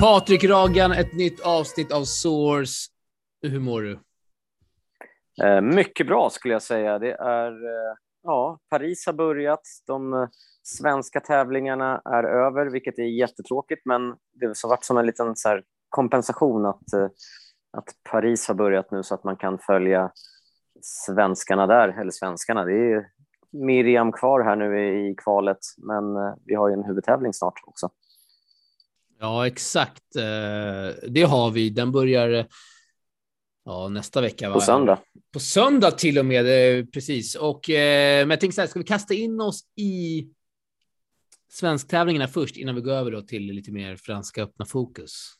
Patrik Ragan, ett nytt avsnitt av Source. Hur mår du? Eh, mycket bra skulle jag säga. Det är, eh, ja, Paris har börjat. De eh, svenska tävlingarna är över, vilket är jättetråkigt, men det har varit som en liten så här, kompensation att, eh, att Paris har börjat nu så att man kan följa svenskarna där, eller svenskarna. Det är Miriam kvar här nu i kvalet, men eh, vi har ju en huvudtävling snart också. Ja, exakt. Det har vi. Den börjar Ja, nästa vecka. Va? På söndag. På söndag till och med, eh, precis. Och, eh, men jag tänkte så här, ska vi kasta in oss i svensktävlingarna först innan vi går över då till lite mer franska öppna fokus?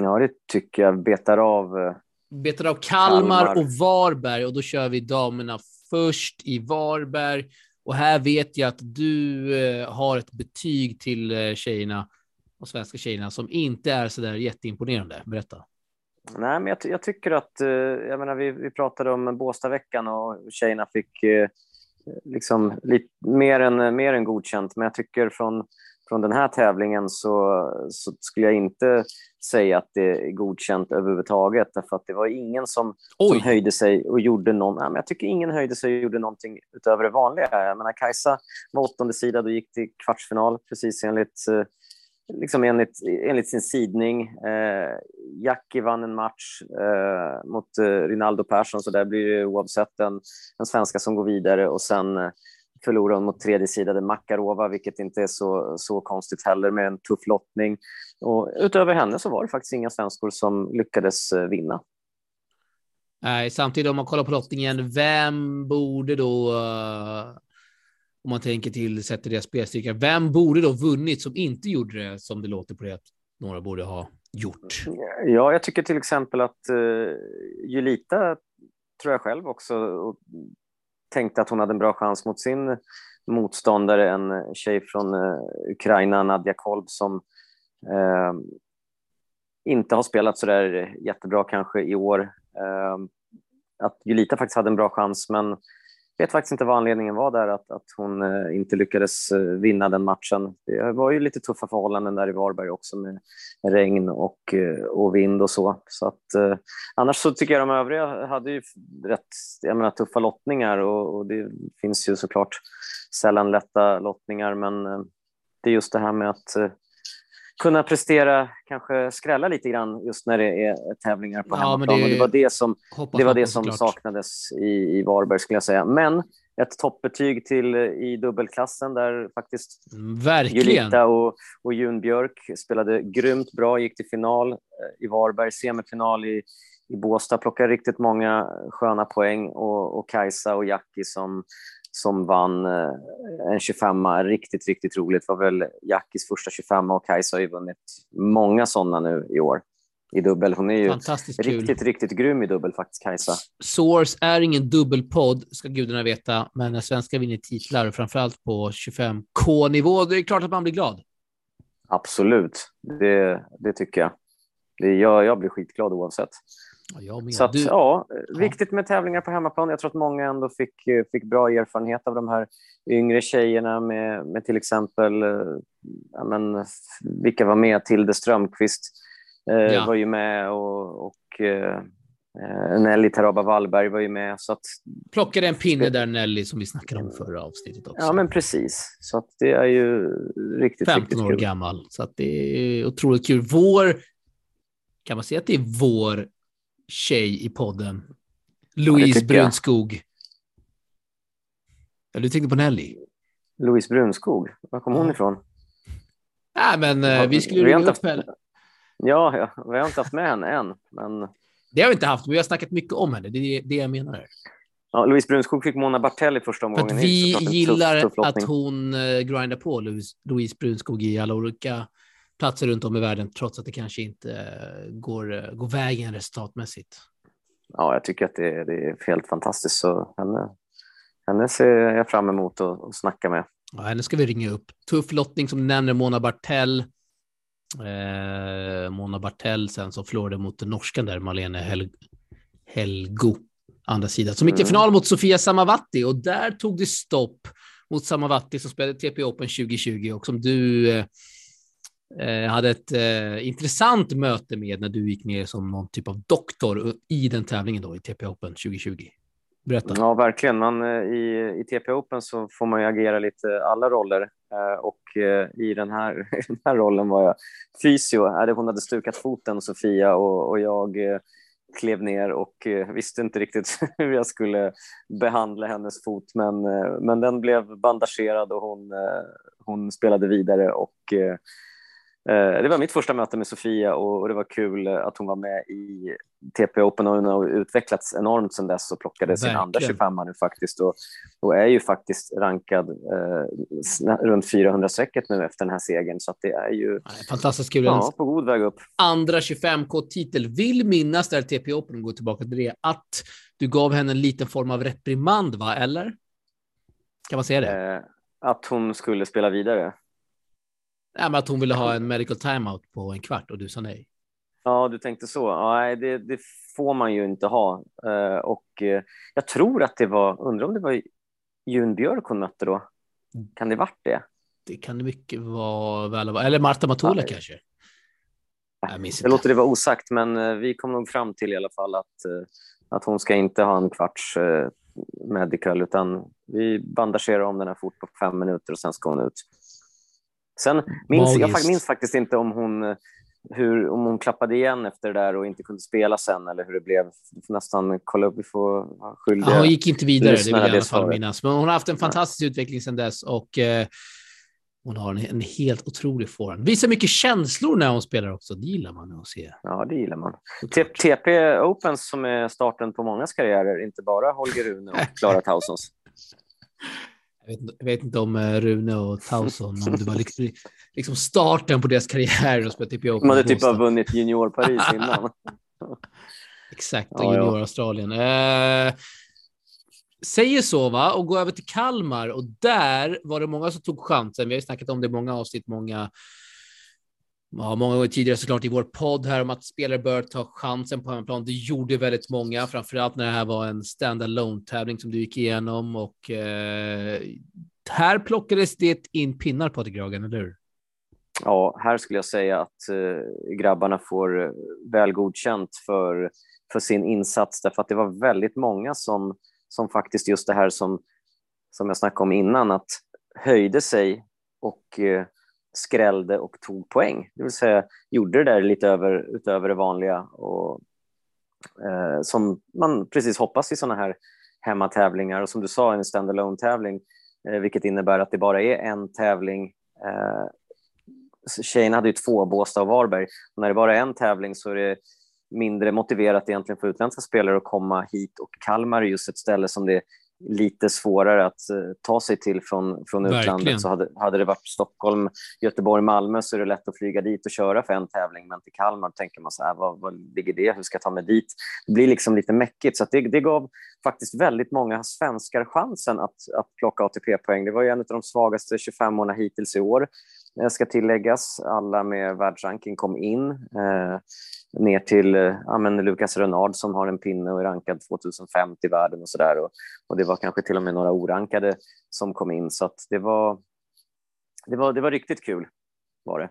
Ja, det tycker jag. Betar av. Eh, betar av Kalmar, Kalmar, och Varberg och då kör vi damerna först i Varberg. Och här vet jag att du eh, har ett betyg till eh, tjejerna och svenska tjejerna som inte är så där jätteimponerande. Berätta. Nej, men jag, jag, tycker att, eh, jag menar, vi, vi pratade om Båstadveckan och tjejerna fick eh, liksom lite, mer, än, mer än godkänt, men jag tycker från, från den här tävlingen så, så skulle jag inte säga att det är godkänt överhuvudtaget, därför att det var ingen som, som höjde sig och gjorde någon, nej, men jag tycker ingen höjde sig och gjorde någonting utöver det vanliga. Jag menar, Kajsa var åttonde sida och gick till kvartsfinal precis enligt eh, liksom enligt, enligt sin sidning. Eh, Jackie vann en match eh, mot eh, Rinaldo Persson, så där blir det oavsett en, en svenska som går vidare och sen eh, förlorar hon mot tredjesidade Makarova, vilket inte är så, så konstigt heller med en tuff lottning. Och utöver henne så var det faktiskt inga svenskor som lyckades eh, vinna. Nej, samtidigt om man kollar på lottningen, vem borde då uh om man tänker till sätter deras spelstyrka. Vem borde då vunnit som inte gjorde det som det låter på det att några borde ha gjort? Ja, jag tycker till exempel att uh, Julita tror jag själv också och tänkte att hon hade en bra chans mot sin motståndare, en tjej från uh, Ukraina, Nadja Kolb, som uh, inte har spelat så där jättebra kanske i år. Uh, att Julita faktiskt hade en bra chans, men vet faktiskt inte vad anledningen var där, att, att hon eh, inte lyckades eh, vinna den matchen. Det var ju lite tuffa förhållanden där i Varberg också med regn och, eh, och vind och så. så att, annars så tycker jag de övriga hade ju rätt jag menar, tuffa lottningar och, och det finns ju såklart sällan lätta lottningar, men det är just det här med att kunna prestera, kanske skrälla lite grann just när det är tävlingar på ja, hemmaplan. Det, det, var det som, det, var det som saknades i, i Varberg, skulle jag säga. Men ett toppbetyg till i dubbelklassen där faktiskt mm, Verkligen. Julita och, och Jun Björk spelade grymt bra, gick till final eh, i Varberg, semifinal i, i Båstad, plockade riktigt många sköna poäng och, och Kajsa och Jackie som som vann eh, en 25 Riktigt, riktigt roligt. Det var väl Jackis första 25 och Kajsa har ju vunnit många sådana nu i år i dubbel. Hon är ju riktigt, kul. riktigt grym i dubbel faktiskt, Kajsa. Source är ingen dubbelpodd, ska gudarna veta, men när svenskar vinner titlar, framförallt på 25K-nivå, det är klart att man blir glad. Absolut, det, det tycker jag. Det, jag. Jag blir skitglad oavsett. Så att, du... ja, viktigt med tävlingar på hemmaplan. Jag tror att många ändå fick, fick bra erfarenhet av de här yngre tjejerna med, med till exempel, eh, ja, men, vilka var med? Tilde Strömqvist eh, ja. var ju med och, och eh, Nelly Taraba Wallberg var ju med. Så att, Plockade en pinne där, Nelly, som vi snackade om förra avsnittet också. Ja, men precis. Så att det är ju riktigt, 15 riktigt år kul. gammal, så att det är otroligt kul. Vår, kan man säga att det är vår tjej i podden. Louise Brunskog. Ja, du tänkte på Nelly. Louise Brunskog, var kom hon ifrån? Nej, men ja, vi skulle ringa upp henne. Ja, ja, vi har inte haft med henne än. Men... Det har vi inte haft, men vi har snackat mycket om henne. Det är det jag menar. Ja, Louise Brunskog fick Mona Bartelli första omgången. För vi gillar tuff, tuff att hon uh, grindar på Louise, Louise Brunskog i alla olika platser runt om i världen, trots att det kanske inte eh, går, eh, går vägen resultatmässigt. Ja, jag tycker att det, det är helt fantastiskt. Så henne, henne ser jag fram emot att, att snacka med. Ja, henne ska vi ringa upp. Tuff lottning som nämner, Mona Bartell. Eh, Mona Bartell sen som förlorade mot den norskan där, Malene Hel Helgo, andra sidan, som gick till mm. final mot Sofia Samavatti och där tog det stopp mot Samavatti som spelade TP Open 2020 och som du eh, jag hade ett eh, intressant möte med när du gick ner som någon typ av doktor i den tävlingen då i TP Open 2020. Berätta. Ja, verkligen. Man, eh, i, I TP Open så får man ju agera lite alla roller eh, och eh, i den här, i den här rollen var jag fysio. Hon hade stukat foten, Sofia, och, och jag klev ner och visste inte riktigt hur jag skulle behandla hennes fot men, men den blev bandagerad och hon, hon spelade vidare och Eh, det var mitt första möte med Sofia och det var kul att hon var med i TP Open och hon har utvecklats enormt sedan dess och plockade sin andra 25 nu faktiskt och, och, är ju faktiskt rankad eh, runt 400-strecket nu efter den här segern så det är ju fantastiskt kul. Ja, på god väg upp. Andra 25K-titel. Vill minnas där TP Open, gå tillbaka till det, att du gav henne en liten form av reprimand, va? Eller? Kan man säga det? Eh, att hon skulle spela vidare. Ja, men att hon ville ha en medical timeout på en kvart och du sa nej. Ja, du tänkte så. Nej, det, det får man ju inte ha. Uh, och uh, jag tror att det var, undrar om det var Jun Björk hon mötte då? Kan det varit det? Det kan det mycket vara väl Eller Marta Matula kanske? Jag minns inte. Jag låter det vara osagt, men uh, vi kom nog fram till i alla fall att, att hon ska inte ha en kvarts medical, utan vi bandagerar om den här fort på fem minuter och sen ska hon ut. Sen minns, jag minns faktiskt inte om hon, hur, om hon klappade igen efter det där och inte kunde spela sen eller hur det blev. Du får nästan kolla upp, vi får skyldiga. Ja, hon gick inte vidare, det vill jag i alla fall minnas. Men hon har haft en fantastisk ja. utveckling sedan dess och eh, hon har en, en helt otrolig forehand. Visar mycket känslor när hon spelar också. Det gillar man att se. Ja, det gillar man. TP Opens som är starten på mångas karriärer, inte bara Holger Rune och Klara Tausons. Jag vet, jag vet, inte om eh, Rune och Tauson, om det var liksom, liksom starten på deras karriär. Och typ De hade typ vunnit Junior Paris innan. Exakt, och ja, Junior ja. Australien. Eh, säger så, va? Och gå över till Kalmar. Och där var det många som tog chansen. Vi har ju snackat om det i många avsnitt, många ja, många gånger tidigare såklart i vår podd här om att spelare bör ta chansen på hemmaplan. Det gjorde väldigt många, framförallt när det här var en stand-alone tävling som du gick igenom och eh, här plockades det in pinnar på Gragen, eller hur? Ja, här skulle jag säga att eh, grabbarna får eh, väl godkänt för, för sin insats därför att det var väldigt många som, som faktiskt just det här som, som jag snackade om innan, att höjde sig och eh, skrällde och tog poäng. Det vill säga gjorde det där lite över, utöver det vanliga och eh, som man precis hoppas i sådana här hemmatävlingar och som du sa en standalone tävling eh, vilket innebär att det bara är en tävling. Eh, tjejerna hade ju två, Båstad och Varberg. Och när det bara är en tävling så är det mindre motiverat egentligen för utländska spelare att komma hit och Kalmar är just ett ställe som det lite svårare att uh, ta sig till från, från utlandet. Så hade, hade det varit Stockholm, Göteborg, Malmö så är det lätt att flyga dit och köra för en tävling. Men till Kalmar tänker man så här, vad, vad ligger det? Hur ska jag ta mig dit? Det blir liksom lite mäckigt. Så det, det gav faktiskt väldigt många svenskar chansen att, att plocka ATP-poäng. Det var ju en av de svagaste 25-åringarna hittills i år ska tilläggas. Alla med världsranking kom in. Ner till eh, ja, men Lucas Renard som har en pinne och är rankad 2050 i världen och sådär. Och, och det var kanske till och med några orankade som kom in. Så det var, det, var, det var riktigt kul. var det.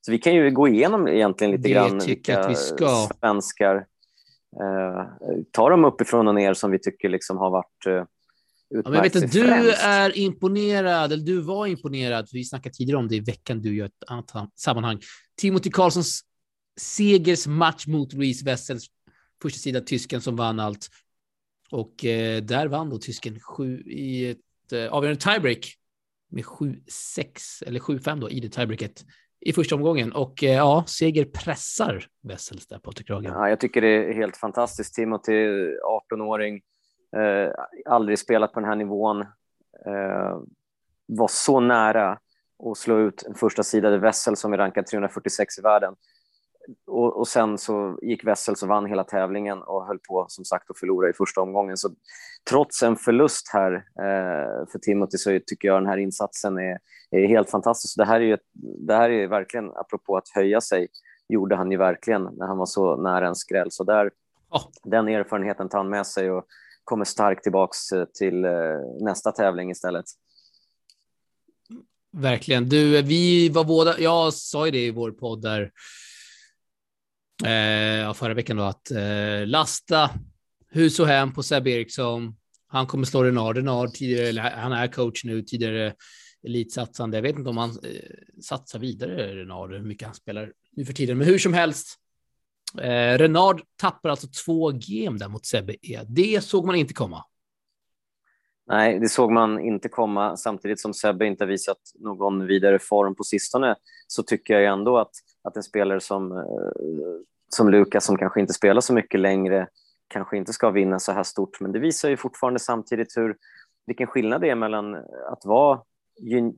Så vi kan ju gå igenom egentligen lite det grann vilka vi ska. svenskar, eh, ta dem uppifrån och ner som vi tycker liksom har varit eh, Ja, men vet att du främst. är imponerad, eller du var imponerad, för vi snackade tidigare om det i veckan, du gör ett annat sammanhang. Timothy Karlssons segers match mot Reese Wessels, första sida tysken som vann allt. Och eh, där vann då tysken sju i ett eh, avgörande tiebreak med 7-6 eller 7-5 då i det tiebreaket i första omgången. Och eh, ja, seger pressar Wessels där Patrik Kragen. Ja, jag tycker det är helt fantastiskt. Timothy, 18-åring, Eh, aldrig spelat på den här nivån. Eh, var så nära att slå ut en första sidade Wessel som är rankad 346 i världen. Och, och, sen så gick Wessel som vann hela tävlingen och höll på som sagt att förlora i första omgången. Så trots en förlust här eh, för Timothy så tycker jag den här insatsen är, är helt fantastisk. Det här är ju ett, det här är verkligen, apropå att höja sig, gjorde han ju verkligen när han var så nära en skräll. Så där, oh. den erfarenheten tar han med sig och kommer starkt tillbaks eh, till eh, nästa tävling istället. Verkligen. Du, vi var båda, jag sa ju det i vår podd där eh, förra veckan då, att eh, lasta hus och hem på Sebbe Eriksson. Han kommer slå Renard. Renard tidigare, eller han är coach nu, tidigare elitsatsande. Jag vet inte om han eh, satsar vidare, Renard, hur mycket han spelar nu för tiden. Men hur som helst, eh, Renard tappar alltså två game där mot Sebbe E. Det såg man inte komma. Nej, det såg man inte komma. Samtidigt som Sebbe inte har visat någon vidare form på sistone så tycker jag ändå att, att en spelare som, eh, som Lukas, som kanske inte spelar så mycket längre, kanske inte ska vinna så här stort. Men det visar ju fortfarande samtidigt hur, vilken skillnad det är mellan att vara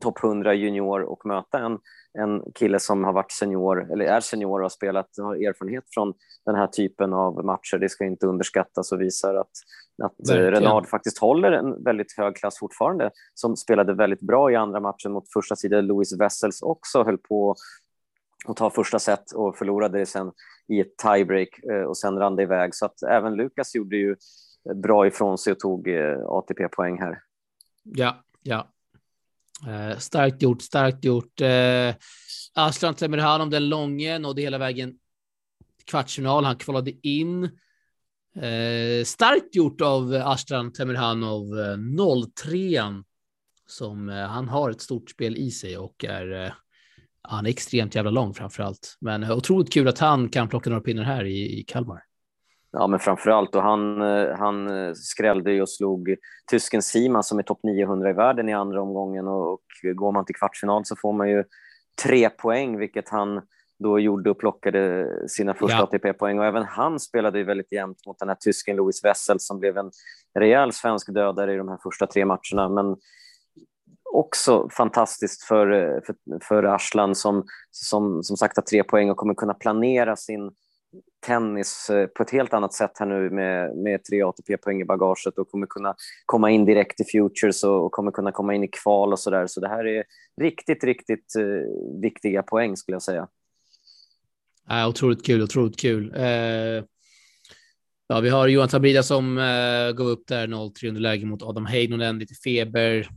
topp 100 junior och möta en, en kille som har varit senior, eller är senior och har spelat, har erfarenhet från den här typen av matcher. Det ska inte underskattas och visar att, att Renard faktiskt håller en väldigt hög klass fortfarande, som spelade väldigt bra i andra matchen mot första sidan. Louis Wessels också höll på att ta första set och förlorade det sen i ett tiebreak eh, och sen rann det iväg. Så att även Lukas gjorde ju bra ifrån sig och tog eh, ATP-poäng här. Ja, ja, Eh, starkt gjort, starkt gjort. Eh, Aslan Temirhanov, den långe nådde hela vägen kvartsfinal. Han kvalade in. Eh, starkt gjort av Aslan Temirhanov, 03 eh, som eh, han har ett stort spel i sig och är eh, han är extremt jävla lång framför allt. Men eh, otroligt kul att han kan plocka några pinnar här i, i Kalmar. Ja, men framför allt. Och han, eh, han eh, skrällde och slog tysken Sima som är topp 900 i världen i andra omgången. Och, och går man till kvartsfinal så får man ju tre poäng, vilket han då gjorde och plockade sina första ja. ATP-poäng. Och även han spelade ju väldigt jämnt mot den här tysken Louis Wessel som blev en rejäl svensk dödare i de här första tre matcherna. Men också fantastiskt för, för, för Arslan som, som, som sagt har tre poäng och kommer kunna planera sin tennis eh, på ett helt annat sätt här nu med, med tre ATP-poäng i bagaget och kommer kunna komma in direkt i Futures och, och kommer kunna komma in i kval och så där. Så det här är riktigt, riktigt eh, viktiga poäng skulle jag säga. Ja, otroligt kul, otroligt kul. Eh, ja, vi har Johan Tabrida som eh, går upp där 0-3 underläge mot Adam Heinonen, lite feber,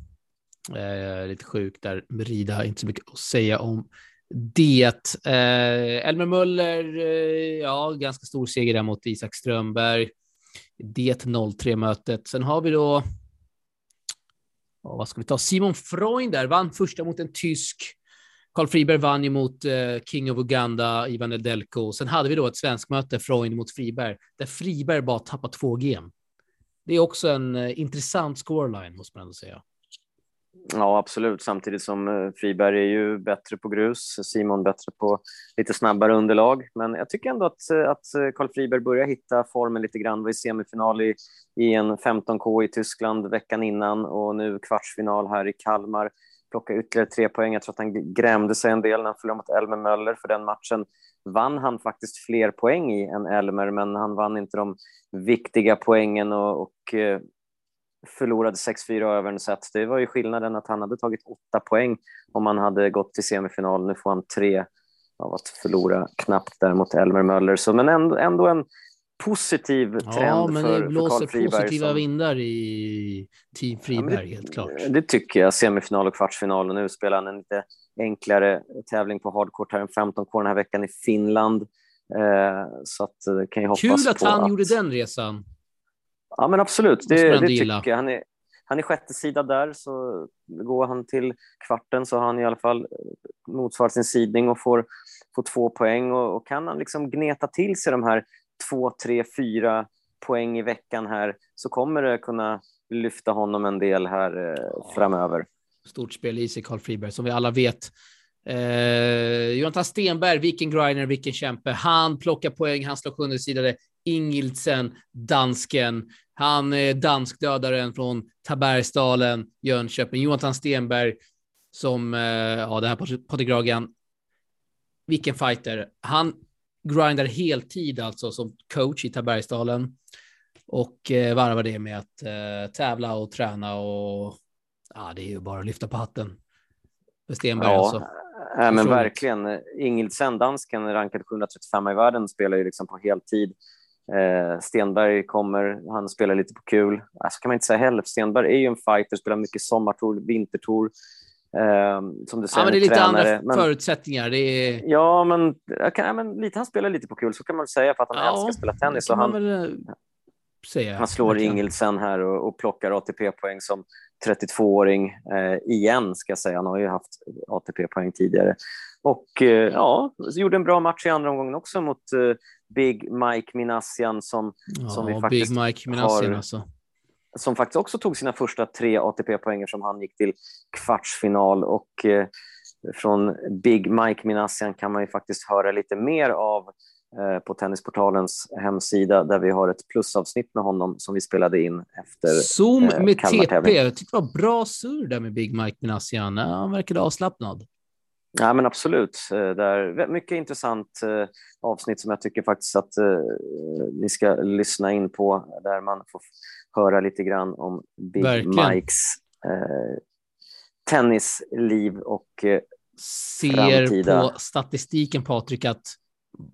eh, lite sjuk där. Brida, inte så mycket att säga om det. Eh, Elmer Möller, eh, ja, ganska stor seger där mot Isak Strömberg. Det 0-3 mötet. Sen har vi då. Oh, vad ska vi ta? Simon Freund där vann första mot en tysk. Karl Friberg vann ju mot eh, King of Uganda, Ivan Edelko. Sen hade vi då ett svensk möte, Freund mot Friberg, där Friberg bara tappade två game. Det är också en eh, intressant scoreline, måste man ändå säga. Ja, absolut. Samtidigt som eh, Friberg är ju bättre på grus, Simon bättre på lite snabbare underlag. Men jag tycker ändå att, eh, att eh, Carl Friberg börjar hitta formen lite grann. Var i semifinal i, i en 15K i Tyskland veckan innan och nu kvartsfinal här i Kalmar. Plocka ytterligare tre poäng. Jag tror att han grämde sig en del när han förlorade mot Elmer Möller för den matchen vann han faktiskt fler poäng i än Elmer, men han vann inte de viktiga poängen och, och förlorade 6-4 över en set. Det var ju skillnaden att han hade tagit åtta poäng om han hade gått till semifinal. Nu får han tre av att förlora knappt där mot Elmer Möller. Så, men ändå, ändå en positiv trend ja, men för, det blåser för positiva som... vindar i Team Friberg, ja, helt klart. Det tycker jag. Semifinal och kvartsfinal. Och nu spelar han en lite enklare tävling på hardcourt här, en 15K den här veckan i Finland. Eh, så att, eh, kan jag hoppas Kul att han att... gjorde den resan. Ja, men absolut. Det, det tycker jag. Han är, han är sjätte sida där, så går han till kvarten så har han i alla fall motsvarat sin sidning och får, får två poäng. Och, och, kan han liksom gneta till sig de här två, tre, fyra poäng i veckan här så kommer det kunna lyfta honom en del här eh, framöver. Stort spel i sig, Carl Friberg, som vi alla vet. Eh, Jonathan Stenberg, vilken grinder, vilken kämpe. Han plockar poäng, han slår sjunde sidade. Ingildsen, dansken. Han är danskdödaren från Tabergsdalen, Jönköping. Jonathan Stenberg som, eh, ja, det här Patrik Ragan. Vilken fighter. Han grindar heltid alltså som coach i Tabergsdalen och eh, varvar det med att eh, tävla och träna och ja, det är ju bara att lyfta på hatten. För Stenberg ja, alltså. Äh, men verkligen. Ingildsen, dansken, rankad 735 i världen, spelar ju liksom på heltid. Eh, Stenberg kommer, han spelar lite på kul. Så alltså kan man inte säga heller, Stenberg är ju en fighter, spelar mycket sommartour, vintertour. Eh, som du säger, ja, men det är lite tränare. andra förutsättningar. Det är... Ja, men, kan, men lite, han spelar lite på kul, så kan man säga, för att han Ja, älskar att spela tennis. Och han, väl eh, säga. han slår. Ingelsen här och, och plockar ATP-poäng som 32-åring eh, igen, ska jag säga. Han har ju haft ATP-poäng tidigare. Och eh, ja, gjorde en bra match i andra omgången också mot eh, Big Mike Minassian som, Ja, som vi faktiskt Big Mike Minassian har- alltså. som faktiskt också tog sina första tre ATP-poänger som han gick till kvartsfinal. Och eh, från Big Mike Minassian kan man ju faktiskt höra lite mer av på Tennisportalens hemsida där vi har ett plusavsnitt med honom som vi spelade in efter. Zoom med. TP. Jag tyckte det var bra surr där med Big Mike Minassian. Han verkade avslappnad. Ja, men absolut. Eh, Där, mycket intressant eh, avsnitt som jag tycker faktiskt att eh, ni ska lyssna in på där man får höra lite grann om Big Verkligen. Mikes eh, tennisliv och eh, Ser Framtida. på statistiken, Patrik, att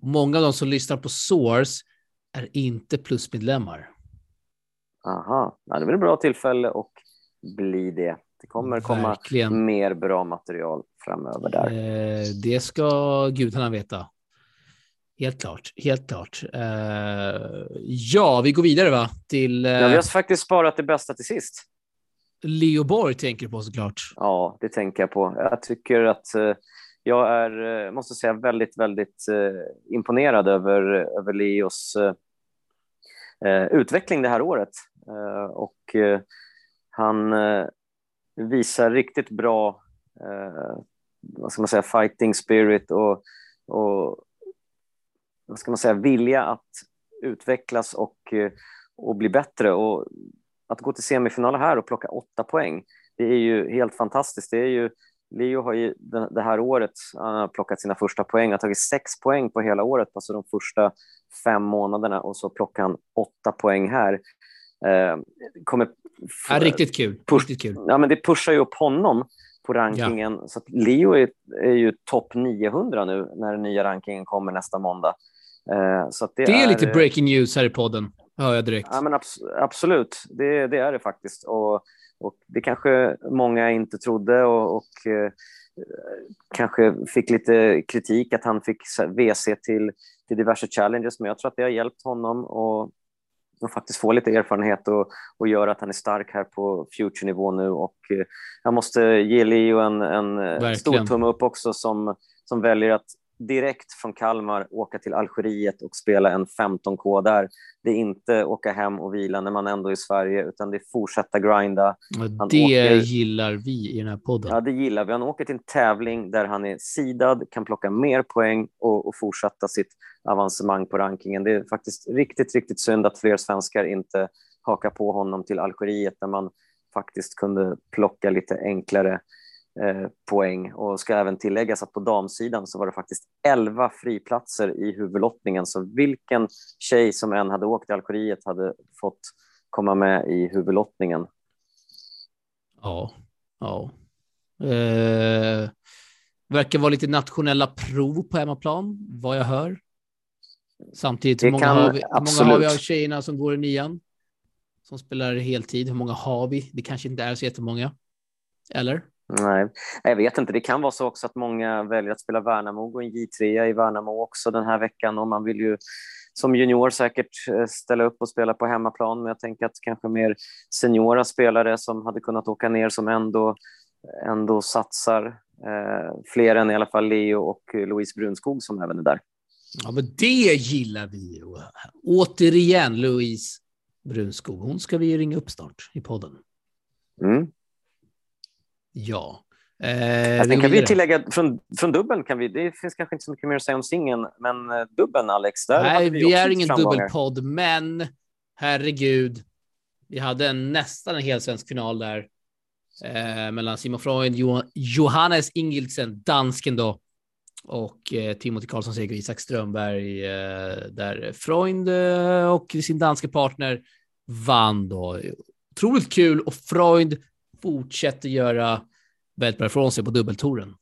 många av de som lyssnar på Source är inte plusmedlemmar. Aha, ja, det blir ett bra tillfälle att bli det. Det kommer komma Verkligen. mer bra material framöver där. Eh, det ska gudarna veta. Helt klart, helt klart. Eh, ja, vi går vidare va? Till eh, Ja, vi har faktiskt sparat det bästa till sist. Leo Borg tänker på såklart. Ja, det tänker jag på. Jag tycker att eh, jag är, eh, måste säga, väldigt, väldigt eh, imponerad över, över Leos utveckling det här året. Och han visar riktigt bra, vad ska man säga, fighting spirit och, och vad ska man säga, vilja att utvecklas och, eh, och bli bättre. Och att gå till semifinal här och plocka åtta poäng, det är ju helt fantastiskt. Det är ju, Leo har ju det här året plockat sina första poäng. Han har tagit sex poäng på hela året, alltså de första fem månaderna och så plockar han åtta poäng här. Eh, kommer Ja, riktigt kul. Push- Riktigt kul. ja, men det pushar ju upp honom på rankingen. Så att Leo är, är ju topp 900 nu när den nya rankingen kommer nästa måndag. Eh, så det, Det är lite eh, breaking news här i podden, hör jag direkt. Ja, men abs- absolut, det, det är det faktiskt. Och, och det kanske många inte trodde och, och eh, kanske fick lite kritik att han fick så WC till, till diverse challenges, men jag tror att det har hjälpt honom och, och faktiskt få lite erfarenhet och, och göra att han är stark här på future-nivå nu. Och eh, jag måste ge Leo en, en eh, Verkligen. stor tumme upp också som, som väljer att direkt från Kalmar åka till Algeriet och spela en 15K där. Det är inte åka hem och vila när man ändå är i Sverige, utan det är fortsätta grinda. Han det åker- gillar vi i den här podden. Ja, det gillar vi. Han åker till en tävling där han är sidad, kan plocka mer poäng och, och fortsätta sitt avancemang på rankingen. Det är faktiskt riktigt, riktigt synd att fler svenskar inte hakar på honom till Algeriet där man faktiskt kunde plocka lite enklare poäng. Och ska även tilläggas att på damsidan så var det faktiskt 11 friplatser i huvudlottningen. Så vilken tjej som än hade åkt till Algeriet hade fått komma med i huvudlottningen. Ja, ja. Eh, verkar vara lite nationella prov på hemmaplan, vad jag hör. Samtidigt, hur många, kan- har vi, hur många har vi av tjejerna som går i nian? Som spelar heltid? Hur många har vi? Det kanske inte är så jättemånga. Eller? Nej, jag vet inte. Det kan vara så också att många väljer att spela Värnamo, gå en J3 i Värnamo också den här veckan och man vill ju som junior säkert eh, ställa upp och spela på hemmaplan, men jag tänker att kanske mer seniora spelare som hade kunnat åka ner som ändå, ändå satsar. Eh, fler än i alla fall Leo och Louise Brunskog som även är där. Ja, men det gillar vi. Och Återigen, Louise Brunskog. Hon ska vi ringa upp snart i podden. Mm. Ja. Eh, vi tänker går vi tillägga, från, från dubbeln kan vi, det finns kanske inte så mycket mer att säga om singeln, men eh, dubbeln Alex, där Nej, vi, också är ingen framgångar. dubbelpodd, men herregud. Vi hade en, nästan en hel svensk final där eh, mellan Simon Freund, jo, Johannes Ingildsen, dansken då, och eh, Timothy Karlsson Seger, Isak Strömberg, eh, där Freund eh, och sin danska partner vann då. Otroligt kul och Freund fortsätter göra väldigt bra ifrån sig på dubbeltouren.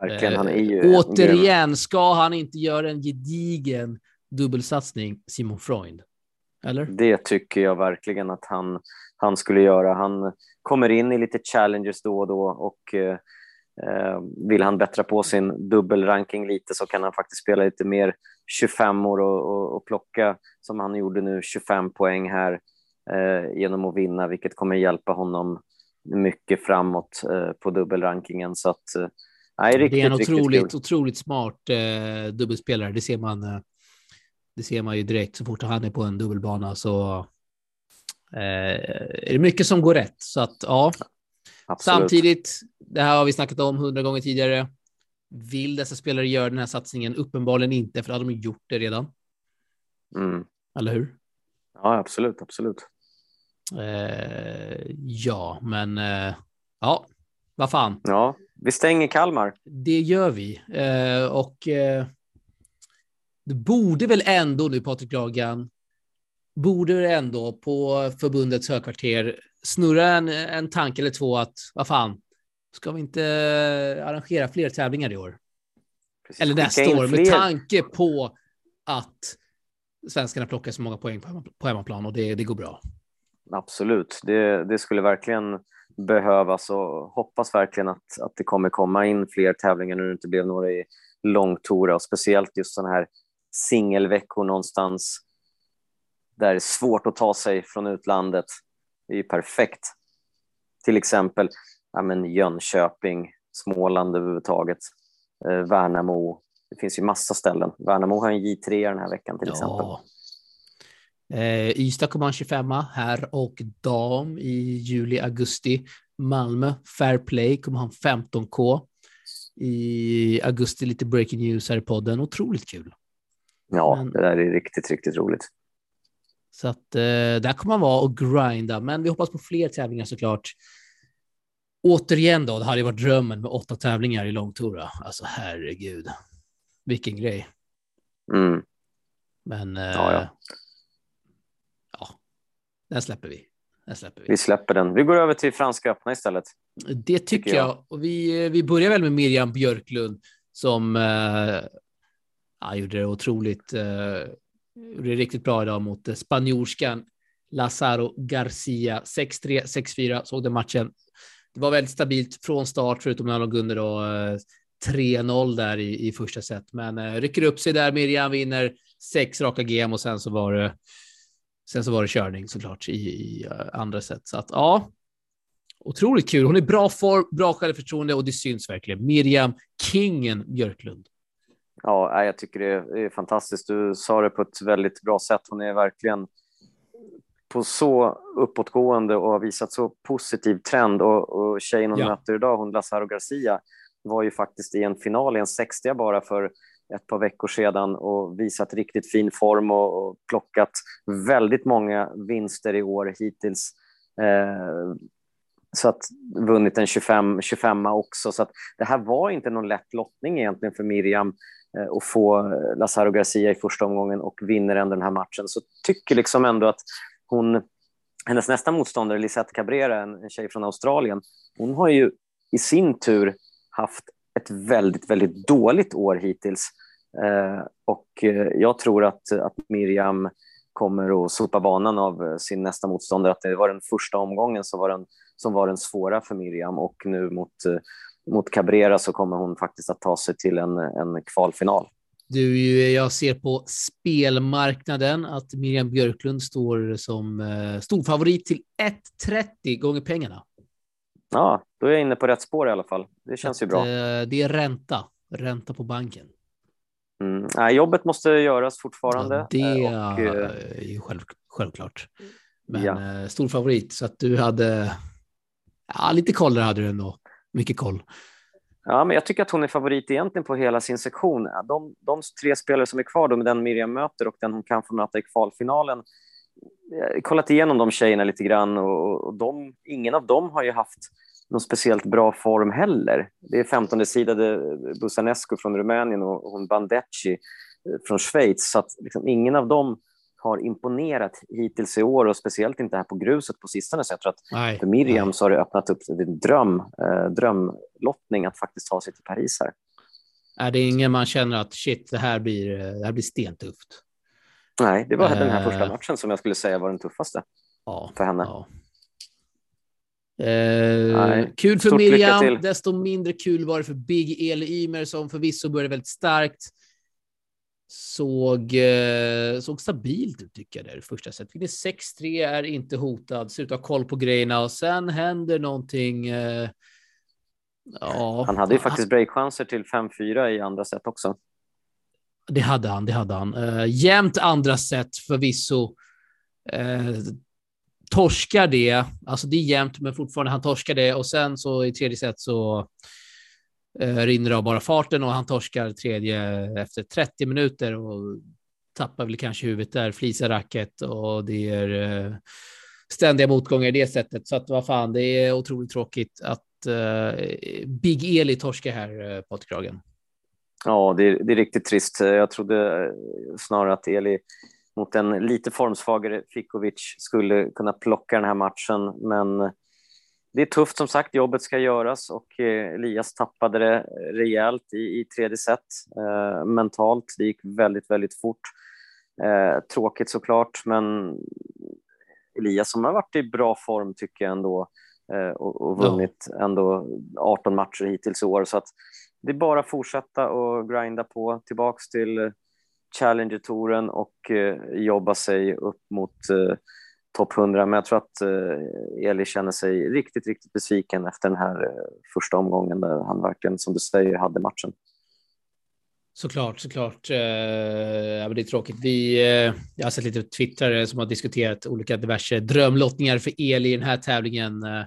Verkligen, han är Eh, ju grym- Återigen, ska han inte göra en gedigen dubbelsatsning, Simon Freund? Eller? Det tycker jag verkligen att han, han skulle göra. Han kommer in i lite challenges då och då och eh, eh vill han bättra på sin dubbelranking lite så kan han faktiskt spela lite mer 25 år och, och, och plocka som han gjorde nu 25 poäng här eh, genom att vinna, vilket kommer hjälpa honom mycket framåt eh, på dubbelrankingen. Så att, eh, nej, riktigt, det är en otroligt, otroligt smart eh, dubbelspelare. Det ser man. Eh, det ser man ju direkt så fort han är på en dubbelbana så eh, är det mycket som går rätt. Så att ja, Absolut. samtidigt. Det här har vi snackat om hundra gånger tidigare. Vill dessa spelare göra den här satsningen? Uppenbarligen inte, för då hade de gjort det redan. Mm. Eller hur? Ja, absolut, absolut. Eh, ja, men eh, ja, vad fan. Ja, vi stänger Kalmar. Det gör vi. Eh, och det borde väl ändå nu, Patrik Lagan, borde väl ändå på förbundets högkvarter snurra en, en tanke eller två att vad fan, ska vi inte arrangera fler tävlingar i år? Precis. Eller nästa år med tanke på att svenskarna plockar så många poäng på hemmaplan och det, det går bra. Absolut, det, det skulle verkligen behövas och hoppas verkligen att, att det kommer komma in fler tävlingar nu det inte blev några i långtora och speciellt just sådana här singelveckor någonstans där det är svårt att ta sig från utlandet. Det är ju perfekt. Till exempel ja, men Jönköping, Småland överhuvudtaget, eh, Värnamo. Det finns ju massa ställen. Värnamo har en J3 den här veckan till ja. exempel. Eh, Ystad kommer ha en 25 här och dam i juli, augusti. Malmö Fair Play kommer ha en 15K i augusti. Lite breaking news här i podden. Otroligt kul. Ja, Men, det där är riktigt, riktigt roligt. Så att eh, där kommer man vara och grinda. Men vi hoppas på fler tävlingar såklart. Återigen då, det hade varit drömmen med åtta tävlingar i långtura. Alltså herregud, vilken grej. Mm. Men eh, ja, ja. ja, den släpper vi. Den släpper vi. vi släpper den. Vi går över till Franska öppna istället. Det tycker, tycker jag. jag. Och vi, vi börjar väl med Miriam Björklund som eh, ja, gjorde det otroligt. Eh, gjorde det riktigt bra idag mot eh, spanjorskan Lazaro Garcia. 6-3, 6-4 såg den matchen. Det var väldigt stabilt från start, förutom när de låg under då, 3-0 där i, i första set. Men eh, rycker upp sig där, Miriam vinner sex raka game och sen så var det Sen så var det körning såklart i, i uh, andra set. Så att ja, otroligt kul. Hon är bra form, bra självförtroende och det syns verkligen. Miriam Kingen Björklund. Ja, jag tycker det är fantastiskt. Du sa det på ett väldigt bra sätt. Hon är verkligen på så uppåtgående och har visat så positiv trend. Och, och tjejen hon ja. möter idag, hon Lazaro Garcia, var ju faktiskt i en final i en 60 bara för ett par veckor sedan och visat riktigt fin form och, och plockat väldigt många vinster i år hittills. Eh, så att vunnit en 25, 25 också. Så att det här var inte någon lätt lottning egentligen för Miriam eh, att få eh, Lazaro Garcia i första omgången och vinner ändå den här matchen. Så tycker liksom ändå att hon, hennes nästa motståndare, Lisette Cabrera, en, en tjej från Australien, hon har ju i sin tur haft ett väldigt, väldigt dåligt år hittills. Eh, och eh, jag tror att, att Miriam kommer att sopa banan av eh, sin nästa motståndare. Att det var den första omgången som var den, som var den svåra för Miriam och nu mot, mot Cabrera så kommer hon faktiskt att ta sig till en, en kvalfinal. Du, jag ser på spelmarknaden att Miriam Björklund står som storfavorit till 1,30 gånger pengarna. Ja, då är jag inne på rätt spår i alla fall. Det känns att, ju bra. Det är ränta, ränta på banken. Mm. Nej, jobbet måste göras fortfarande. Ja, det eh, och, är ju själv, självklart. Men ja. eh, stor favorit, så att du hade ja, lite koll där hade du ändå. Mycket koll. Ja, men jag tycker att hon är favorit egentligen på hela sin sektion. De, de tre spelare som är kvar, då, med den Miriam möter och den hon kan få möta i kvalfinalen, jag har kollat igenom de tjejerna lite grann och, och de, ingen av dem har ju haft någon speciellt bra form heller. Det är 15 sidade Busanescu från Rumänien och hon Bandecci eh, från Schweiz, så att liksom ingen av dem har imponerat hittills i år och speciellt inte här på gruset på sistone. Så jag tror att nej, för Miriam nej. så har det öppnat upp en dröm, eh, drömlottning att faktiskt ta sig till Paris här. Är det ingen man känner att shit, det här blir, det här blir stentufft? Nej, det var den här första matchen som jag skulle säga var den tuffaste ja, för henne. Ja. Eh, kul för Miriam, desto mindre kul var det för Big Eli Ymer som förvisso började väldigt starkt. Såg, eh, såg stabilt ut tycker jag där första set. Vinner 6-3, är inte hotad, ser ut att ha koll på grejerna och sen händer någonting. Eh, ja, han hade ju faktiskt breakchanser till 5-4 i andra set också. Det hade han, det hade han. Uh, jämnt andra set förvisso. Uh, torskar det, alltså det är jämnt, men fortfarande han torskar det och sen så i tredje set så eh, rinner det av bara farten och han torskar tredje efter 30 minuter och tappar väl kanske huvudet där, flisar racket och det är eh, ständiga motgångar i det sättet. Så att vad fan, det är otroligt tråkigt att eh, Big Eli torskar här, eh, Patrik Kragen. Ja, det är, det är riktigt trist. Jag trodde eh, snarare att Eli mot en lite formsvagare Fikovic skulle kunna plocka den här matchen, men det är tufft som sagt. Jobbet ska göras och eh, Elias tappade det rejält i, i tredje set eh, mentalt. Det gick väldigt, väldigt fort. Eh, tråkigt såklart, men Elias som har varit i bra form tycker jag ändå eh, och, och vunnit ja. ändå 18 matcher hittills i år. Så att det är bara att fortsätta och grinda på tillbaks till Challenger-touren och eh, jobba sig upp mot eh, topp 100. Men jag tror att eh, Eli känner sig riktigt, riktigt besviken efter den här eh, första omgången där han verkligen, som du säger, hade matchen. Såklart, såklart. Eh, ja, men det är tråkigt. Vi, eh, jag har sett lite twittrare som har diskuterat olika diverse drömlottningar för Eli i den här tävlingen. Eh,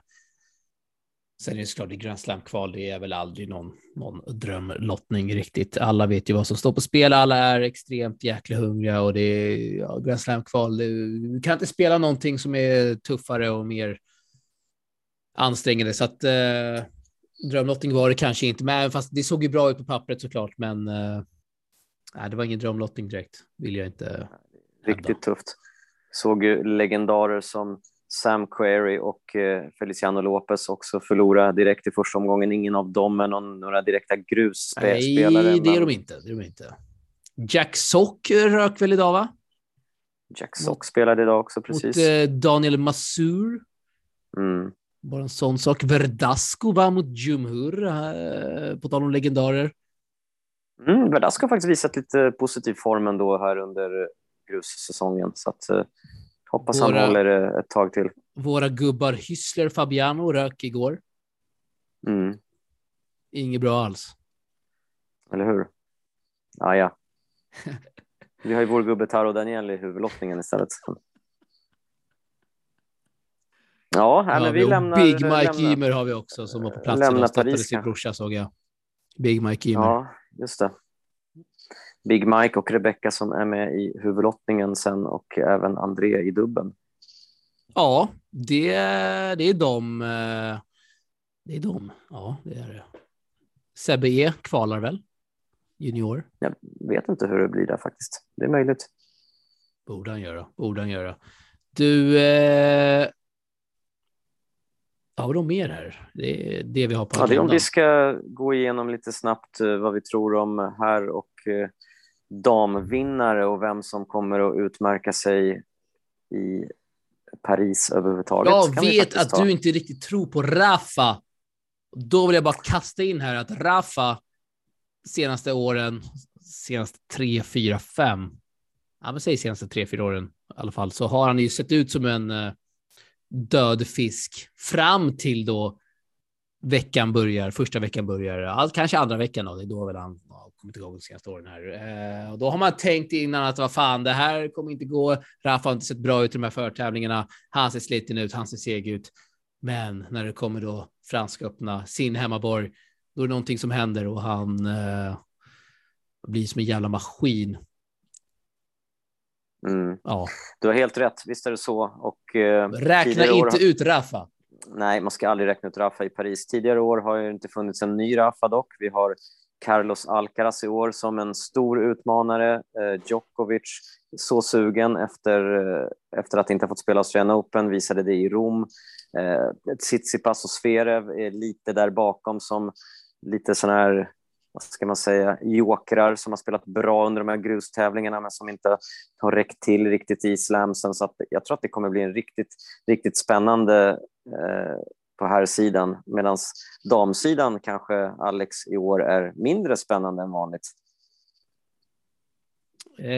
Sen är det såklart i Grand Slam-kval, det är väl aldrig någon, någon drömlottning riktigt. Alla vet ju vad som står på spel, alla är extremt jäkla hungriga och det är ja, Grand Slam-kval. Du kan inte spela någonting som är tuffare och mer ansträngande. Så att eh, drömlottning var det kanske inte, men fast det såg ju bra ut på pappret såklart. Men eh, nej, det var ingen drömlottning direkt, vill jag inte. Riktigt hävda. tufft. Såg ju legendarer som Sam Query och eh, Feliciano Lopez också förlora direkt i första omgången. Ingen av dem är någon, några direkta grusspelare. Nej, det är de inte. Det är de inte. Jack Sock rök väl idag, va? Jack Sock spelade idag också, precis. Mot eh, Daniel Masur. Mm. Bara en sån sak. Verdasco va, mot Jumhur, eh, på tal om legendarer. Mm, Verdasco har faktiskt visat lite positiv form ändå här under grussäsongen. Så att, eh, Hoppas våra, han håller ett tag till. Våra gubbar Hyssler Fabiano rök igår. Mm. Inget bra alls. Eller hur? Ah, ja. Vi har ju vår gubbe Taro Daniel i huvudlottningen istället. Ja, ja men vi lämnar... Big Mike Ymer har vi också som var på plats och stöttade sin brorsa såg jag. Big Mike Ymer. Ja, just det. Big Mike och Rebecca som är med i huvudlottningen sen och även André i dubben. Ja, det, det är de. Eh, det är de. Ja, det är det. Sebbe E kvalar väl? Junior. Jag vet inte hur det blir där faktiskt. Det är möjligt. Borde han göra. Borde han göra. Du. Eh... Har något mer här? Det är det vi har på ja, det är om vi ska gå igenom lite snabbt eh, vad vi tror om här och eh, damvinnare och vem som kommer att utmärka sig i Paris överhuvudtaget. Jag vet att ta. du inte riktigt tror på Rafa. Då vill jag bara kasta in här att Rafa senaste åren, senaste tre, fyra, fem, ja men säg senaste tre, fyra åren i alla fall, så har han ju sett ut som en uh, död fisk fram till då veckan börjar, första veckan börjar, allt kanske andra veckan då, det är då väl han kommer inte ihåg de senaste åren här. Eh, och då har man tänkt innan att vad fan, det här kommer inte gå. Rafa har inte sett bra ut i de här förtävlingarna. Han ser sliten ut, han ser seg ut. Men när det kommer då Franska öppna sin hemmaborg, då är det någonting som händer och han eh, blir som en jävla maskin. Mm. Ja. Du har helt rätt, visst är det så. Och, eh, Räkna inte år... ut Rafa. Nej, man ska aldrig räkna ut Rafa i Paris. Tidigare år har ju inte funnits en ny Rafa dock. Vi har Carlos Alcaraz i år som en stor utmanare. Eh, Djokovic så sugen efter, eh, efter att inte ha fått spela Australian Open, visade det i Rom. Eh, Tsitsipas och Zverev är lite där bakom som lite sådana här vad ska man säga, jokrar som har spelat bra under de här grustävlingarna men som inte har räckt till riktigt i slamsen. Så jag tror att det kommer bli en riktigt, riktigt spännande eh, på här sidan medan damsidan kanske Alex i år är mindre spännande än vanligt. Eh,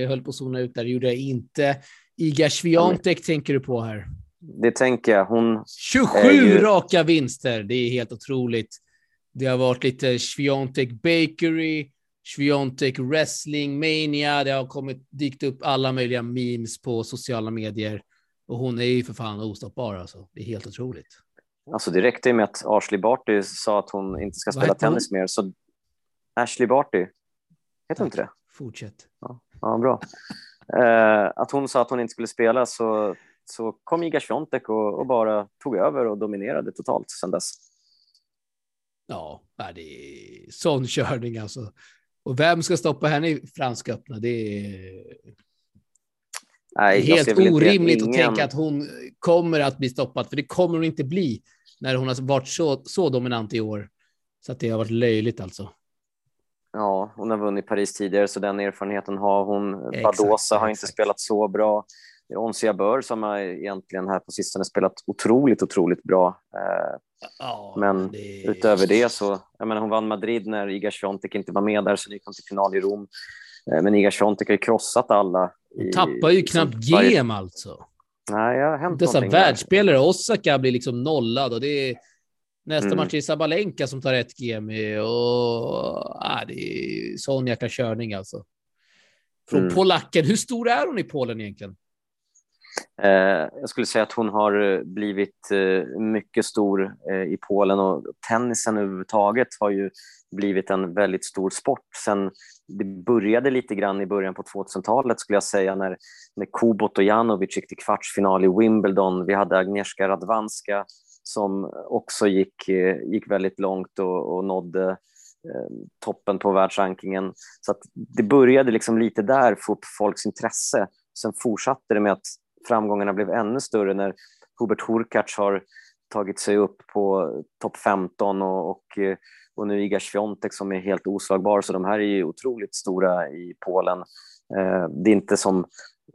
jag höll på att zona ut där, det gjorde jag inte. Iga Swiatek ja, tänker du på här? Det tänker jag. Hon 27 ju... raka vinster. Det är helt otroligt. Det har varit lite Swiatek Bakery, Swiatek Wrestling Mania. Det har kommit dykt upp alla möjliga memes på sociala medier och hon är ju för fan ostoppbar. Alltså. Det är helt otroligt. Alltså det räckte med att Ashley Barty sa att hon inte ska spela tennis mer. Så Ashley Barty, heter hon inte det? Fortsätt. Ja, ja bra. Eh, att hon sa att hon inte skulle spela så, så kom Iga Swiatek och, och, bara tog över och dominerade totalt sedan dess. Ja, det är sån körning alltså. Och vem ska stoppa henne i Franska öppna? Det är, Nej, helt orimligt ingen... att tänka att hon kommer att bli stoppad, för det kommer hon inte bli när hon har varit så, så dominant i år. Så att det har varit löjligt alltså. Ja, hon har vunnit Paris tidigare, så den erfarenheten har hon. Exakt, Badosa har exakt. inte spelat så bra. Onsia Bör som har egentligen här på sistone spelat otroligt, otroligt bra. Oh, Men det... utöver det så, jag menar hon vann Madrid när Iga Swiatek inte var med där, så gick hon till final i Rom. Eh, men Iga Swiatek har ju krossat alla. Hon tappar ju knappt gem alltså. Nej, jag har hänt Dessa världsspelare, Osaka blir liksom nollad och det är nästa mm. match är Sabalenka som tar ett gem och ah, det är sån jäkla körning alltså. Från mm. polacken, hur stor är hon i Polen egentligen? Eh, jag skulle säga att hon har eh, blivit eh, mycket stor i Polen och tennisen överhuvudtaget har ju blivit en väldigt stor sport. Sen det började lite grann i början på 2000-talet skulle jag säga när, när Kubot och Janovic gick till kvartsfinal i Wimbledon. Vi hade Agnieszka Radwanska som också gick, eh, gick väldigt långt och, och nådde eh, toppen på världsrankingen. Så det började liksom lite där få upp folks intresse. Sen fortsatte det med att framgångarna blev ännu större när Hubert Hurkacz har tagit sig upp på topp 15 och, och, eh, och nu Iga Świątek som är helt oslagbar. Så de här är ju otroligt stora i Polen. Eh, det är inte som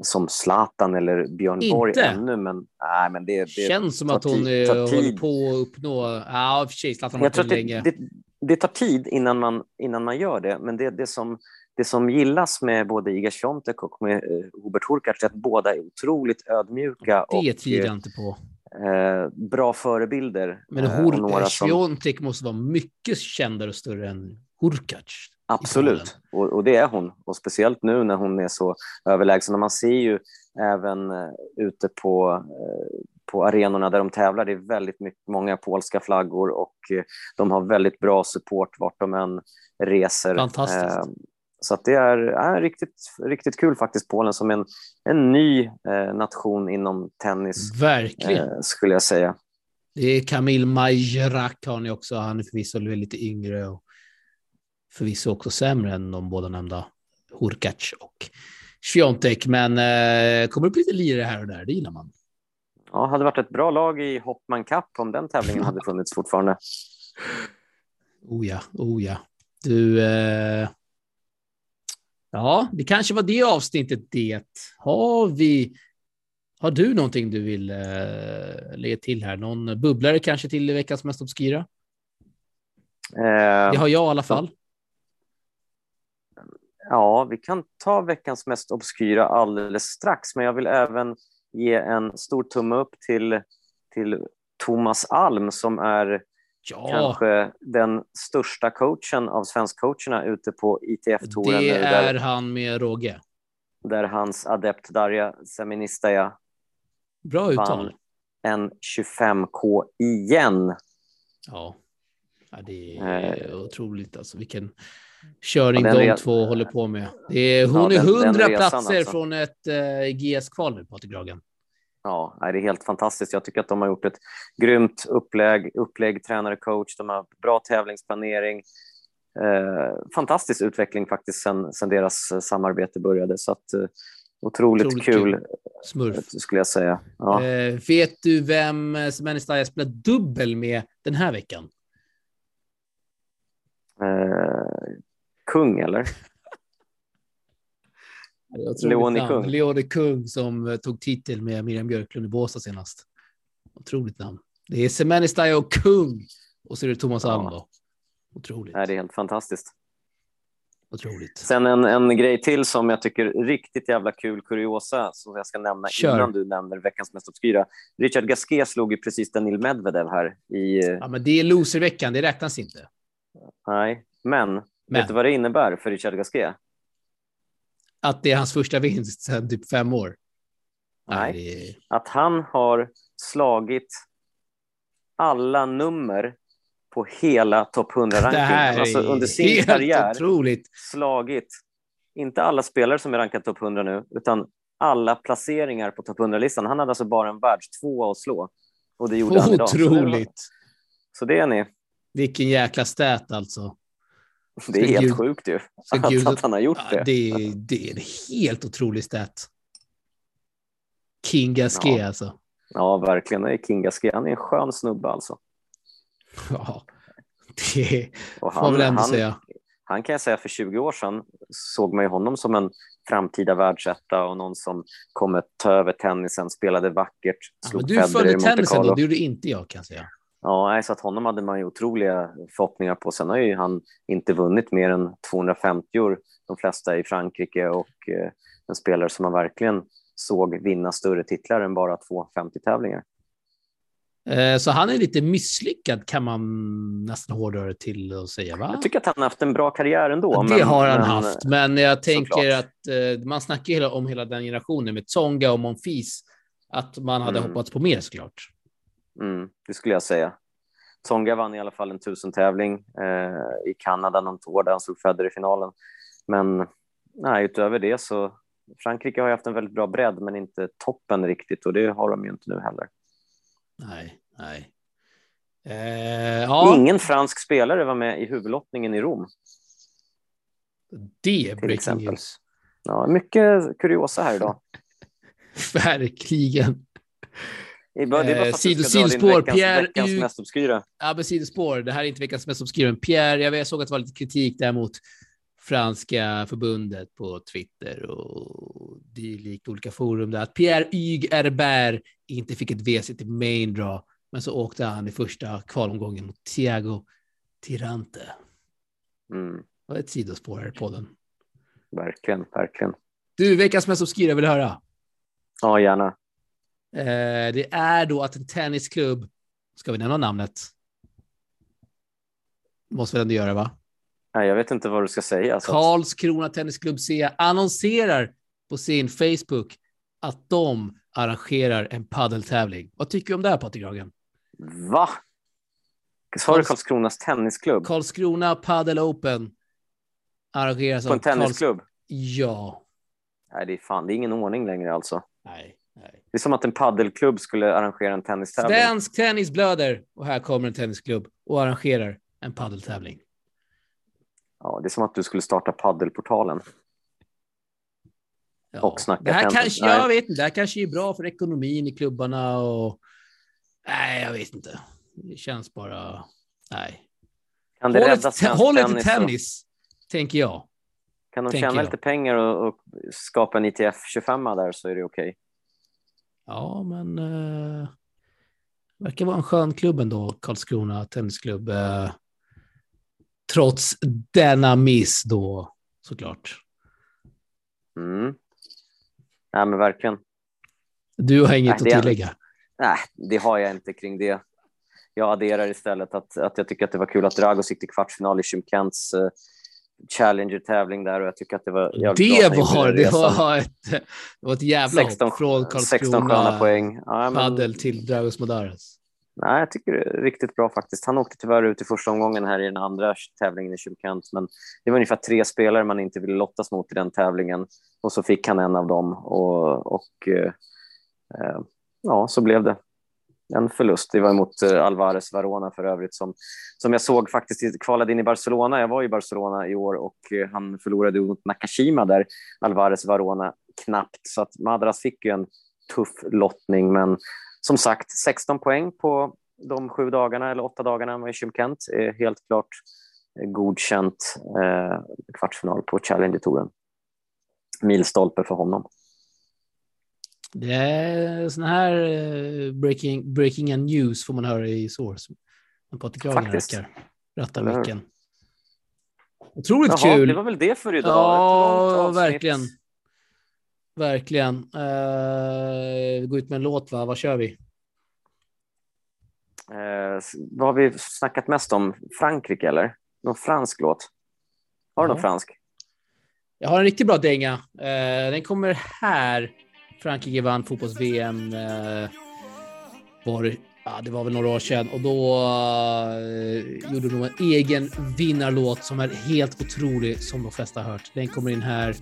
som Zlatan eller Björn inte. Borg ännu, men, nej, men det, det känns som att hon är, håller på att uppnå... Ja, för sig, Zlatan har varit länge. Det, det, tar tid innan man, innan man gör det, men det, det, som, det som gillas med både Iga Swiatek och med uh, Hubert Hurkacz är att båda är otroligt ödmjuka. Det tvivlar jag inte på. Eh, bra förebilder. Men Hur, eh, som... måste vara mycket kändare och större än Hurkacz. Absolut, och, och, det är hon. Och speciellt nu när hon är så överlägsen. Och man ser ju även uh, ute på, på arenorna där de tävlar, det är väldigt mycket, många polska flaggor och de har väldigt bra support vart de än reser. Fantastiskt. Så det är, är riktigt, riktigt kul faktiskt, Polen som en, en ny nation inom tennis. Verkligen. skulle jag säga. Det är Kamil Majerak har ni också. Han är förvisso lite yngre och förvisso också sämre än de båda nämnda Hurkacz och Sviontek, men eh, kommer upp lite lirare här och där, det gillar man. Ja, hade varit ett bra lag i Hoppman Cup om den tävlingen hade funnits fortfarande. Oh ja, oh ja. Du, eh... ja, det kanske var det avsnittet det. Har vi, har du någonting du vill eh, lägga till här? Någon bubblare kanske till veckans mest obskyra? Eh, det har jag i alla fall. Ja, vi kan ta veckans mest obskyra alldeles strax, men jag vill även ge en stor tumme upp till, till Thomas Alm som är ja. kanske den största coachen av svenskcoacherna ute på ITF-touren. Det är där, han med råge. Där hans adept Darja Seministaja Bra uttal. en 25K igen. Ja, ja det är eh. otroligt alltså. Vilken körning ja, de två håller på med. Det är, hon ja, är hundra platser alltså. från ett eh, GS-kval nu, Patrik Ragen. Ja, det är helt fantastiskt. Jag tycker att de har gjort ett grymt upplägg, upplägg tränare, coach. De har bra tävlingsplanering. Eh, fantastisk utveckling faktiskt sen, sen deras eh, samarbete började. Så att, eh, otroligt, otroligt kul, kul. Smurf. Eh, skulle jag säga. Ja. Eh, vet du vem Semenistaya spelar dubbel med den här veckan? Eh, kung, eller? Leone Kung. Leone Kung som eh, tog titel med Miriam Björklund i Båstad senast. Otroligt namn. Det är Semenistayo Kung och så är det Thomas ja. Alm då. Otroligt. Nej, det är helt fantastiskt. Otroligt. Sen en, en grej till som jag tycker är riktigt jävla kul kuriosa som jag ska nämna Kör. innan du nämner veckans mest obskyra. Richard Gasquet slog ju precis Danil Medvedev här i... Ja, men det är loserveckan, det räknas inte. Nej, men, men. vet du vad det innebär för Richard Gasquet? Att det är hans första vinst sedan typ fem år. Nej, Nej att han har slagit alla nummer på hela topp 100-rankingen. Alltså under sin karriär otroligt. slagit, inte alla spelare som är rankade topp 100 nu, utan alla placeringar på topp 100-listan. Han hade alltså bara en världstvåa att slå. Och det gjorde Otroligt. han idag. Det, så det är ni. Vilken jäkla stät alltså. Det är helt Gud, sjukt ju, att, Gud, att han har gjort ja, det. Det är, det är en helt otrolig stat. King Gasquet ja. alltså. Ja, verkligen. Det är King Gasquet. Han är en skön snubbe alltså. Ja, det och han, får man väl ändå han, säga. Han kan jag säga för 20 år sedan såg man ju honom som en framtida världsetta och någon som kommer ta över tennisen, spelade vackert, slog ja, Du följde tennisen då, det gjorde inte jag kan jag säga. Ja, så att honom hade man ju otroliga förhoppningar på. Sen har ju han inte vunnit mer än 250 år, de flesta i Frankrike och eh, en spelare som man verkligen såg vinna större titlar än bara 250 tävlingar. Eh, så han är lite misslyckad kan man nästan hårdare till att säga. Va? Jag tycker att han har haft en bra karriär ändå. Det men, har han men, haft, men jag tänker såklart. att eh, man snackar om hela den generationen med Tsonga och Monfils, att man hade mm. hoppats på mer såklart. Mm, det skulle jag säga. Tsonga vann i alla fall en tusen-tävling eh, i Kanada någon år där han slog Federer i finalen. Men nej, utöver det så Frankrike har ju haft en väldigt bra bredd, men inte toppen riktigt och det har de ju inte nu heller. Nej, nej. Eh, ja. Ingen fransk spelare var med i huvudlottningen i Rom. Det är breaking news. Ja, mycket kuriosa här idag. Verkligen. Det är bara, det är bara för att Sid, sidospår, Pierre veckans mest obskyra. Ja, men sidospår. Det här är inte veckans mest obskyra, men Pierre, jag såg att det var lite kritik där mot franska förbundet på Twitter och dylikt olika forum där att Pierre Yg Herbert inte fick ett WC till main draw, men så åkte han i första kvalomgången mot Thiago Tirante. Mm. Och ett sidospår här i podden. Verkligen, verkligen. Du, veckans mest obskyra vill höra? Ja, gärna. Eh, det är då att en tennisklubb, ska vi nämna namnet? Måste vi ändå göra, va? Nej, jag vet inte vad du ska säga. Karlskrona Tennisklubb C annonserar på sin Facebook att de arrangerar en paddeltävling. Vad tycker du om det här, Patrik Hagen? Va? Sa du Karlskronas Tennisklubb? Karlskrona Padel Open arrangeras På en tennisklubb? Karls... Ja. Nej, det är fan, det är ingen ordning längre alltså. Nej, nej. Det är som att en paddelklubb skulle arrangera en tennistävling. Svensk tennis blöder och här kommer en tennisklubb och arrangerar en paddeltävling. Ja, det är som att du skulle starta paddelportalen. Ja. Och snacka det här kanske, Jag vet inte, det här kanske är bra för ekonomin i klubbarna och... Nej, jag vet inte. Det känns bara... Nej. Kan det rädda Håll tennis, tennis och... tänker jag. Kan de tjäna jag. lite pengar och, och, skapa en ITF 25 där så är det okej. Okay. Ja, men... Uh, verkar vara en skön klubb ändå, Karlskrona Tennisklubb. Uh, trots denna miss då, såklart. Mm. Nej, men verkligen. Du har inget nej, att tillägga? nej, det har jag inte kring det. Jag adderar istället att, att jag tycker att det var kul att Dragos gick till kvartsfinal i Kents uh, Challenger-tävling där och jag tycker att det var Det var, det var, ett, det var ett jävla 16, hopp från Karlskrona poäng. Ja, men... till Dragos Modares. Nej, jag tycker det är riktigt bra faktiskt. Han åkte tyvärr ut i första omgången här i den andra tävlingen i Kent, men det var ungefär tre spelare man inte ville lottas mot i den tävlingen och så fick han en av dem och, och eh, eh ja, så blev det en förlust. Det var mot eh, Alvarez Varona för övrigt som, som jag såg faktiskt kvalade in i Barcelona. Jag var i Barcelona i år och eh, han förlorade mot Nakashima där, Alvarez Varona, knappt. Så att Madras fick ju en tuff lottning, men som sagt, 16 poäng på de sju dagarna eller åtta dagarna med Kent är helt klart eh, godkänt eh, kvartsfinal på Challenger-touren. Milstolpe för honom. Det är sån här eh, breaking, breaking news får man höra i Source. När Patrik Kragen rackar, rattar micken. Otroligt Jaha, kul. Det var väl det för idag. Ja, verkligen. Verkligen. Uh, går ut med en låt, va? Vad kör vi? Uh, vad har vi snackat mest om? Frankrike, eller? Någon fransk låt? Har du ja. någon fransk? Jag har en riktigt bra dänga. Uh, den kommer här. Frankrike vann fotbolls-VM. Uh, var, ja, det var väl några år sedan och då uh, gjorde de en egen vinnarlåt som är helt otrolig som de flesta har hört. Den kommer in här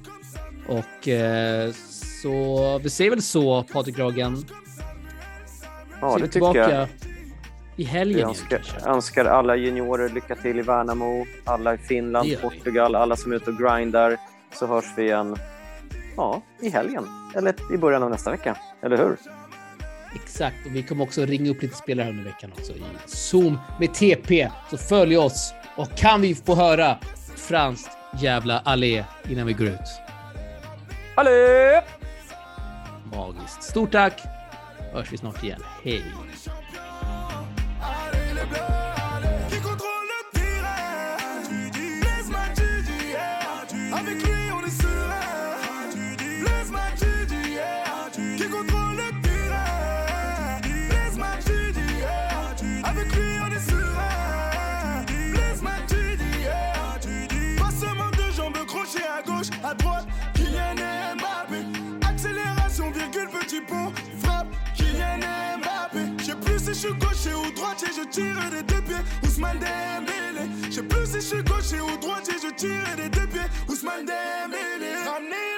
och uh, så vi säger väl så Patrik Ragen. Ja, det tycker jag. I helgen. Jag önskar, önskar alla juniorer lycka till i Värnamo, alla i Finland, Portugal, alla som är ute och grindar. Så hörs vi igen ja, i helgen eller i början av nästa vecka. Eller hur? Exakt, och vi kommer också ringa upp lite spelare under veckan också i Zoom med TP. Så följ oss och kan vi få höra franskt jävla allé innan vi går ut? Allé! Magiskt. Stort tack! Hörs vi snart igen. Hej! Je suis gaucher ou droitier, je tire des deux pieds. Ousmane Dembélé. Je sais plus si je suis gaucher ou droitier, je tire des deux pieds. Ousmane Dembélé. Ramenez